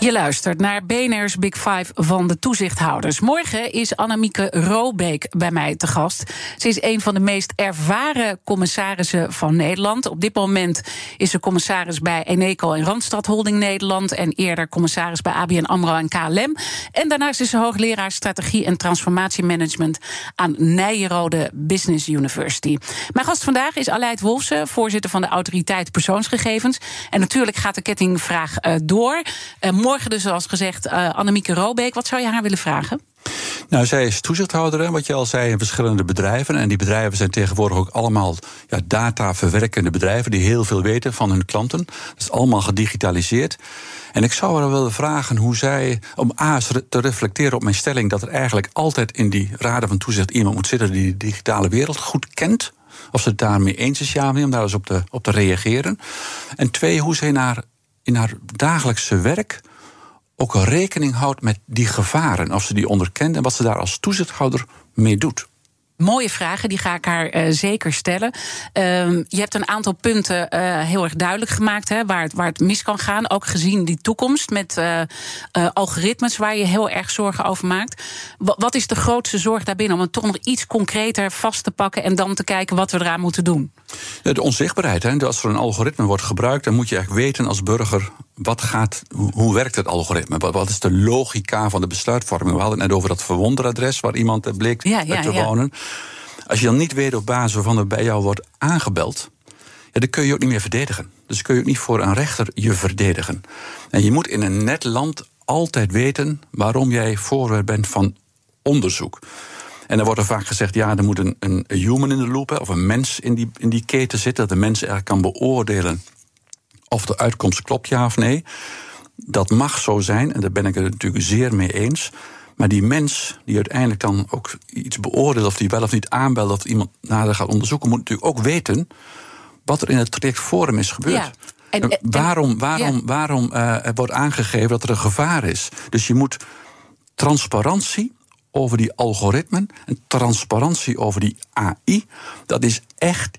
Je luistert naar BNR's Big Five van de toezichthouders. Morgen is Annemieke Robeek bij mij te gast. Ze is een van de meest ervaren commissarissen van Nederland. Op dit moment is ze commissaris bij Eneco en Randstad Holding Nederland... en eerder commissaris bij ABN AMRO en KLM. En daarnaast is ze hoogleraar strategie en transformatiemanagement... aan Nijenrode Business University. Mijn gast vandaag is Aleid Wolfsen, voorzitter van de Autoriteit Persoonsgegevens. En natuurlijk gaat de kettingvraag uh, door... Uh, morgen dus, zoals gezegd, uh, Annemieke Robeek. Wat zou je haar willen vragen? Nou, zij is toezichthouder, wat je al zei, in verschillende bedrijven. En die bedrijven zijn tegenwoordig ook allemaal ja, dataverwerkende bedrijven... die heel veel weten van hun klanten. Dat is allemaal gedigitaliseerd. En ik zou haar willen vragen hoe zij, om A, te reflecteren op mijn stelling... dat er eigenlijk altijd in die raden van toezicht iemand moet zitten... die de digitale wereld goed kent. Of ze het daarmee eens is, ja, om daar eens op te, op te reageren. En twee, hoe zij in haar dagelijkse werk ook rekening houdt met die gevaren. Of ze die onderkent en wat ze daar als toezichthouder mee doet. Mooie vragen, die ga ik haar uh, zeker stellen. Uh, je hebt een aantal punten uh, heel erg duidelijk gemaakt hè, waar, het, waar het mis kan gaan. Ook gezien die toekomst met uh, algoritmes waar je heel erg zorgen over maakt. W wat is de grootste zorg daarbinnen om het toch nog iets concreter vast te pakken en dan te kijken wat we eraan moeten doen? De onzichtbaarheid. Hè. Als er een algoritme wordt gebruikt, dan moet je eigenlijk weten als burger wat gaat, hoe werkt het algoritme? Wat is de logica van de besluitvorming? We hadden het net over dat verwonderadres waar iemand bleek ja, ja, te wonen. Als je dan niet weet op basis waarvan er bij jou wordt aangebeld, ja, dan kun je ook niet meer verdedigen. Dus kun je ook niet voor een rechter je verdedigen. En je moet in een net land altijd weten waarom jij voorwerp bent van onderzoek. En dan wordt er vaak gezegd, ja, er moet een, een human in de loop, of een mens in die, in die keten zitten, dat de mens eigenlijk kan beoordelen of de uitkomst klopt, ja of nee. Dat mag zo zijn, en daar ben ik het natuurlijk zeer mee eens. Maar die mens die uiteindelijk dan ook iets beoordeelt, of die wel of niet aanbelt, of iemand nader gaat onderzoeken, moet natuurlijk ook weten wat er in het traject voor hem is gebeurd. Ja. En, waarom waarom, waarom uh, wordt aangegeven dat er een gevaar is? Dus je moet transparantie over die algoritmen en transparantie over die AI, dat is echt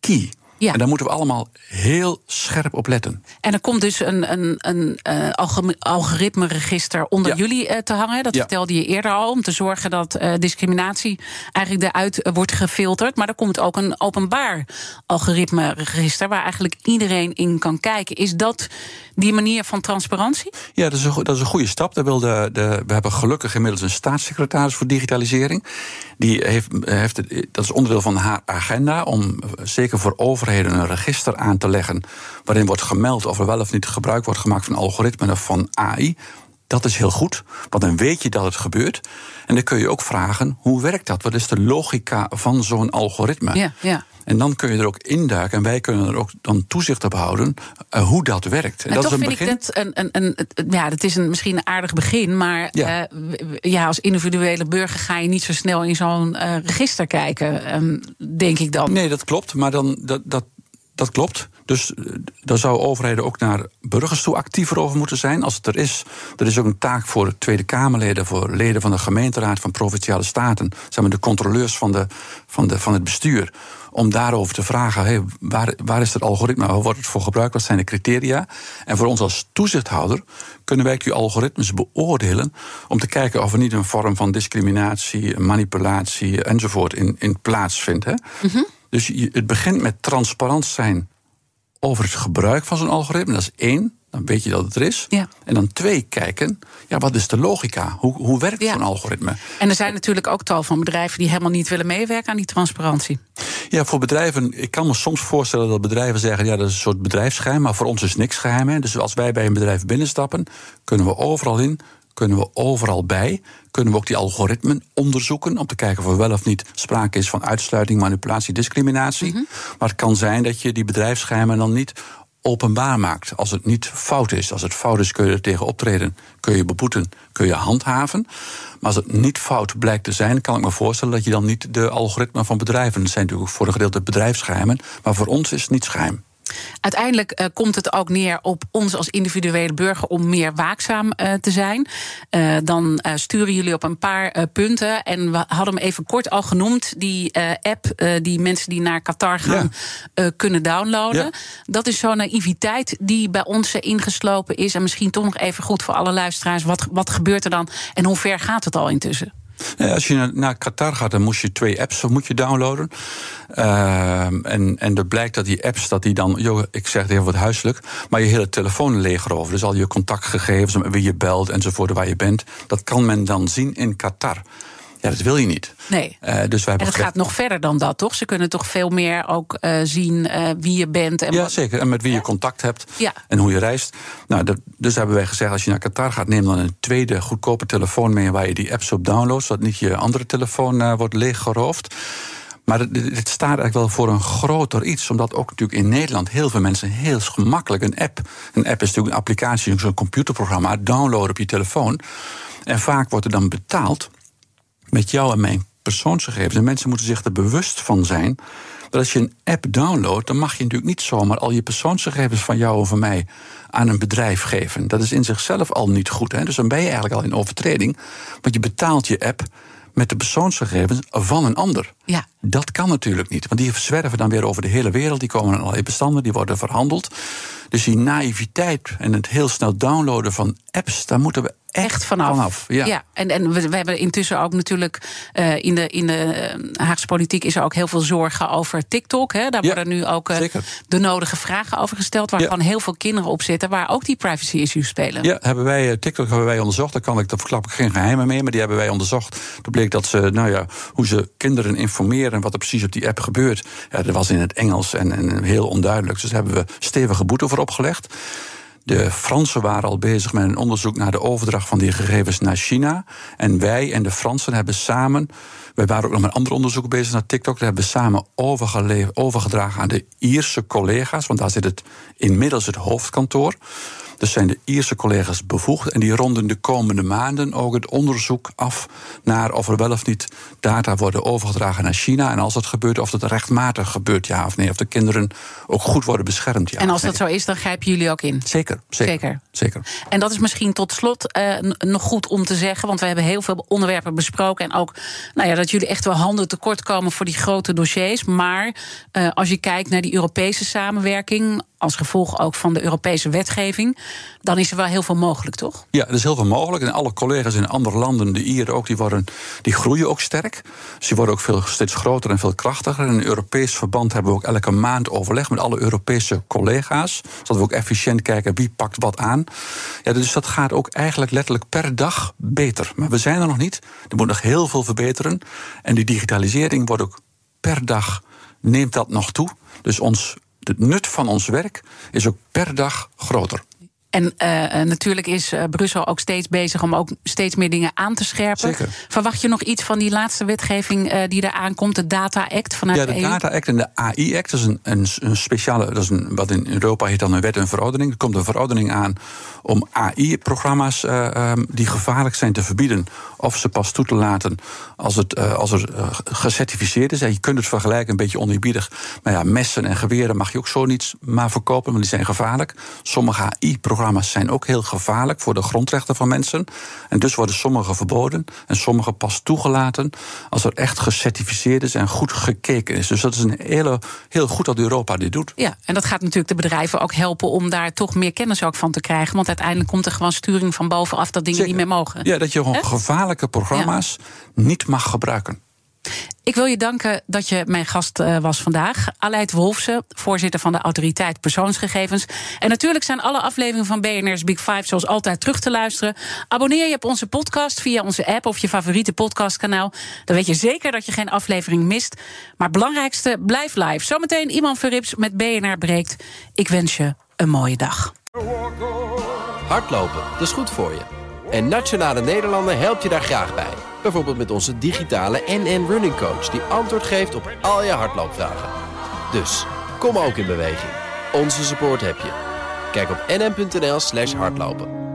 key. Ja. En daar moeten we allemaal heel scherp op letten. En er komt dus een, een, een uh, algoritme-register onder jullie uh, te hangen. Dat vertelde je eerder al. Om te zorgen dat uh, discriminatie eigenlijk eruit wordt gefilterd. Maar er komt ook een openbaar algoritme-register. waar eigenlijk iedereen in kan kijken. Is dat die manier van transparantie? Ja, dat is een, dat is een goede stap. Daar wil de, de, we hebben gelukkig inmiddels een staatssecretaris voor digitalisering. Die heeft, heeft, dat is onderdeel van haar agenda om zeker voor een register aan te leggen. waarin wordt gemeld of er wel of niet gebruik wordt gemaakt van algoritmen of van AI. Dat is heel goed, want dan weet je dat het gebeurt. En dan kun je ook vragen: hoe werkt dat? Wat is de logica van zo'n algoritme? Ja, ja. En dan kun je er ook induiken en wij kunnen er ook dan toezicht op houden uh, hoe dat werkt. En, dat toch is een vind begin. ik dat een, een, een, ja, dat is een, misschien een aardig begin, maar ja. Uh, ja, als individuele burger ga je niet zo snel in zo'n uh, register kijken, um, denk ik dan. Nee, dat klopt, maar dan, dat, dat, dat klopt. Dus daar zou overheden ook naar burgers toe actiever over moeten zijn. Als het er is, er is ook een taak voor Tweede Kamerleden, voor leden van de gemeenteraad van provinciale staten, zeg maar de controleurs van, de, van, de, van het bestuur om daarover te vragen: hey, waar, waar is het algoritme? Waar wordt het voor gebruikt? Wat zijn de criteria? En voor ons als toezichthouder kunnen wij die algoritmes beoordelen om te kijken of er niet een vorm van discriminatie, manipulatie enzovoort in, in plaatsvindt. Hè? Mm Dus het begint met transparant zijn over het gebruik van zo'n algoritme. Dat is één. Dan weet je dat het er is. Ja. En dan twee, kijken, ja, wat is de logica? Hoe, hoe werkt zo'n algoritme? En er zijn natuurlijk ook tal van bedrijven die helemaal niet willen meewerken aan die transparantie. Ja, voor bedrijven, ik kan me soms voorstellen dat bedrijven zeggen, ja, dat is een soort bedrijfsgeheim, maar voor ons is niks geheim. Hè. Dus als wij bij een bedrijf binnenstappen, kunnen we overal in, kunnen we overal bij. Kunnen we ook die algoritmen onderzoeken om te kijken of er wel of niet sprake is van uitsluiting, manipulatie, discriminatie. Mhm. Maar het kan zijn dat je die bedrijfsgeheimen dan niet openbaar maakt. Als het niet fout is. Als het fout is, kun je er tegen optreden. Kun je beboeten, kun je handhaven. Maar als het niet fout blijkt te zijn, kan ik me voorstellen dat je dan niet de algoritmen van bedrijven. Dat zijn natuurlijk voor een gedeelte bedrijfsgeheimen. Maar voor ons is het niet geheim. Uiteindelijk uh, komt het ook neer op ons als individuele burger om meer waakzaam uh, te zijn. Uh, dan sturen jullie op een paar punten. En we hadden hem even kort al genoemd. Die app die mensen die naar Qatar gaan ja. kunnen downloaden. Ja. Dat is zo'n naïviteit die bij ons ingeslopen is. En misschien toch nog even goed voor alle luisteraars. Wat, wat gebeurt er dan en hoe ver gaat het al intussen? Als je naar Qatar gaat, dan moest je twee apps moet je downloaden. Uh, en, en er blijkt dat die apps, dat die dan, joh, ik zeg het even wat huiselijk, maar je hele telefoon leegroven. Dus al je contactgegevens, wie je belt enzovoort, waar je bent, dat kan men dan zien in Qatar. Ja, dat wil je niet. Nee. Uh, dus wij en het gaat nog verder dan dat, toch? Ze kunnen toch veel meer ook uh, zien uh, wie je bent. En ja, zeker. En met wie je contact hebt. Ja. En hoe je reist. Nou, dat, dus hebben wij gezegd, als je naar Qatar gaat... neem dan een tweede goedkope telefoon mee... waar je die apps op downloadt... zodat niet je andere telefoon wordt leeggeroofd. Maar het, staat eigenlijk wel voor een groter iets. Omdat ook natuurlijk in Nederland heel veel mensen heel gemakkelijk een app. Een app is natuurlijk een applicatie, zo'n computerprogramma, downloaden op je telefoon. En vaak wordt er dan betaald met jou en mijn persoonsgegevens. En mensen moeten zich er bewust van zijn. Dat als je een app downloadt, dan mag je natuurlijk niet zomaar al je persoonsgegevens van jou of van mij aan een bedrijf geven. Dat is in zichzelf al niet goed. Hè? Dus dan ben je eigenlijk al in overtreding. Want je betaalt je app met de persoonsgegevens van een ander. Ja. Dat kan natuurlijk niet, want die zwerven dan weer over de hele wereld. Die komen in allerlei bestanden, die worden verhandeld. Dus die naïviteit en het heel snel downloaden van apps, daar moeten we echt, vanaf. ja. en, en we, we, hebben intussen ook natuurlijk uh, in de, in de eh, Haagse politiek is er ook heel veel zorgen over TikTok. Hè. Daar worden nu ook uh, de nodige vragen over gesteld, waar gewoon heel veel kinderen op zitten, waar ook die privacy issues spelen. Ja, hebben wij, TikTok hebben wij onderzocht. Daar kan ik, daar verklap ik geen geheimen mee, maar die hebben wij onderzocht. Toen bleek dat ze, nou ja, hoe ze kinderen informeren wat er precies op die app gebeurt. Ja, dat was in het Engels en, en heel onduidelijk. Dus daar hebben we stevige boete voor opgelegd. De Fransen waren al bezig met een onderzoek naar de overdracht van die gegevens naar China. En wij en de Fransen hebben samen. Wij waren ook nog met een ander onderzoek bezig naar TikTok. Dat hebben we samen overgedragen aan de Ierse collega's. Want daar zit het inmiddels het hoofdkantoor. Dus zijn de Ierse collega's bevoegd. En die ronden de komende maanden ook het onderzoek af naar of er wel of niet data worden overgedragen naar China. En als dat gebeurt, of dat rechtmatig gebeurt, ja of nee. Of de kinderen ook goed worden beschermd. Ja en als dat zo is, dan grijpen jullie ook in? Zeker, zeker. zeker. En dat is misschien tot slot uh, nog goed om te zeggen, want we hebben heel veel onderwerpen besproken. En ook nou ja, dat jullie echt wel handen tekort komen voor die grote dossiers. Maar uh, als je kijkt naar die Europese samenwerking, als gevolg ook van de Europese wetgeving, dan is er wel heel veel mogelijk, toch? Ja, er is heel veel mogelijk. En alle collega's in andere landen, de Ieren ook, die, worden, die groeien ook sterk. Dus die worden ook veel, steeds groter en veel krachtiger. In een Europees verband hebben we ook elke maand overleg met alle Europese collega's. Zodat we ook efficiënt kijken wie pakt wat aan. Ja, dus dat gaat ook eigenlijk letterlijk per dag beter. Maar we zijn er nog niet. Er moet nog heel veel verbeteren. En die digitalisering wordt ook per dag neemt dat nog toe. Dus ons het nut van ons werk is ook per dag groter. En uh, natuurlijk is uh, Brussel ook steeds bezig om ook steeds meer dingen aan te scherpen. Zeker. Verwacht je nog iets van die laatste wetgeving uh, die eraan komt, de Data Act vanuit ja, de, de Data Act en de AI Act. Dat is een, een, een speciale, dat is een, wat in Europa heet dan een wet en verordening. Er komt een verordening aan om AI-programma's um, die gevaarlijk zijn te verbieden. Of ze pas toe te laten als, het, als er gecertificeerd is. En je kunt het vergelijken, een beetje oneerbiedig. Maar ja, messen en geweren mag je ook zo niet maar verkopen, want die zijn gevaarlijk. Sommige AI-programma's programma's zijn ook heel gevaarlijk voor de grondrechten van mensen. En dus worden sommige verboden en sommige pas toegelaten als er echt gecertificeerd is en goed gekeken is. Dus dat is een hele, heel goed dat Europa dit doet. Ja, en dat gaat natuurlijk de bedrijven ook helpen om daar toch meer kennis ook van te krijgen. Want uiteindelijk komt er gewoon sturing van bovenaf dat dingen niet meer mogen. Ja, dat je gewoon gevaarlijke programma's niet mag gebruiken. Ik wil je danken dat je mijn gast uh, was vandaag. Aleid Wolfsen, voorzitter van de Autoriteit Persoonsgegevens. En natuurlijk zijn alle afleveringen van BNR's Big Five zoals altijd terug te luisteren. Abonneer je op onze podcast via onze app of je favoriete podcastkanaal. Dan weet je zeker dat je geen aflevering mist. Maar het belangrijkste, blijf live. Zometeen iemand Verrips met BNR breekt. Ik wens je een mooie dag. Hardlopen, dat is goed voor je. En Nationale Nederlanden helpt je daar graag bij. Bijvoorbeeld met onze digitale NN Running Coach... die antwoord geeft op al je hardloopvragen. Dus, kom ook in beweging. Onze support heb je. Kijk op nn.nl slash hardlopen.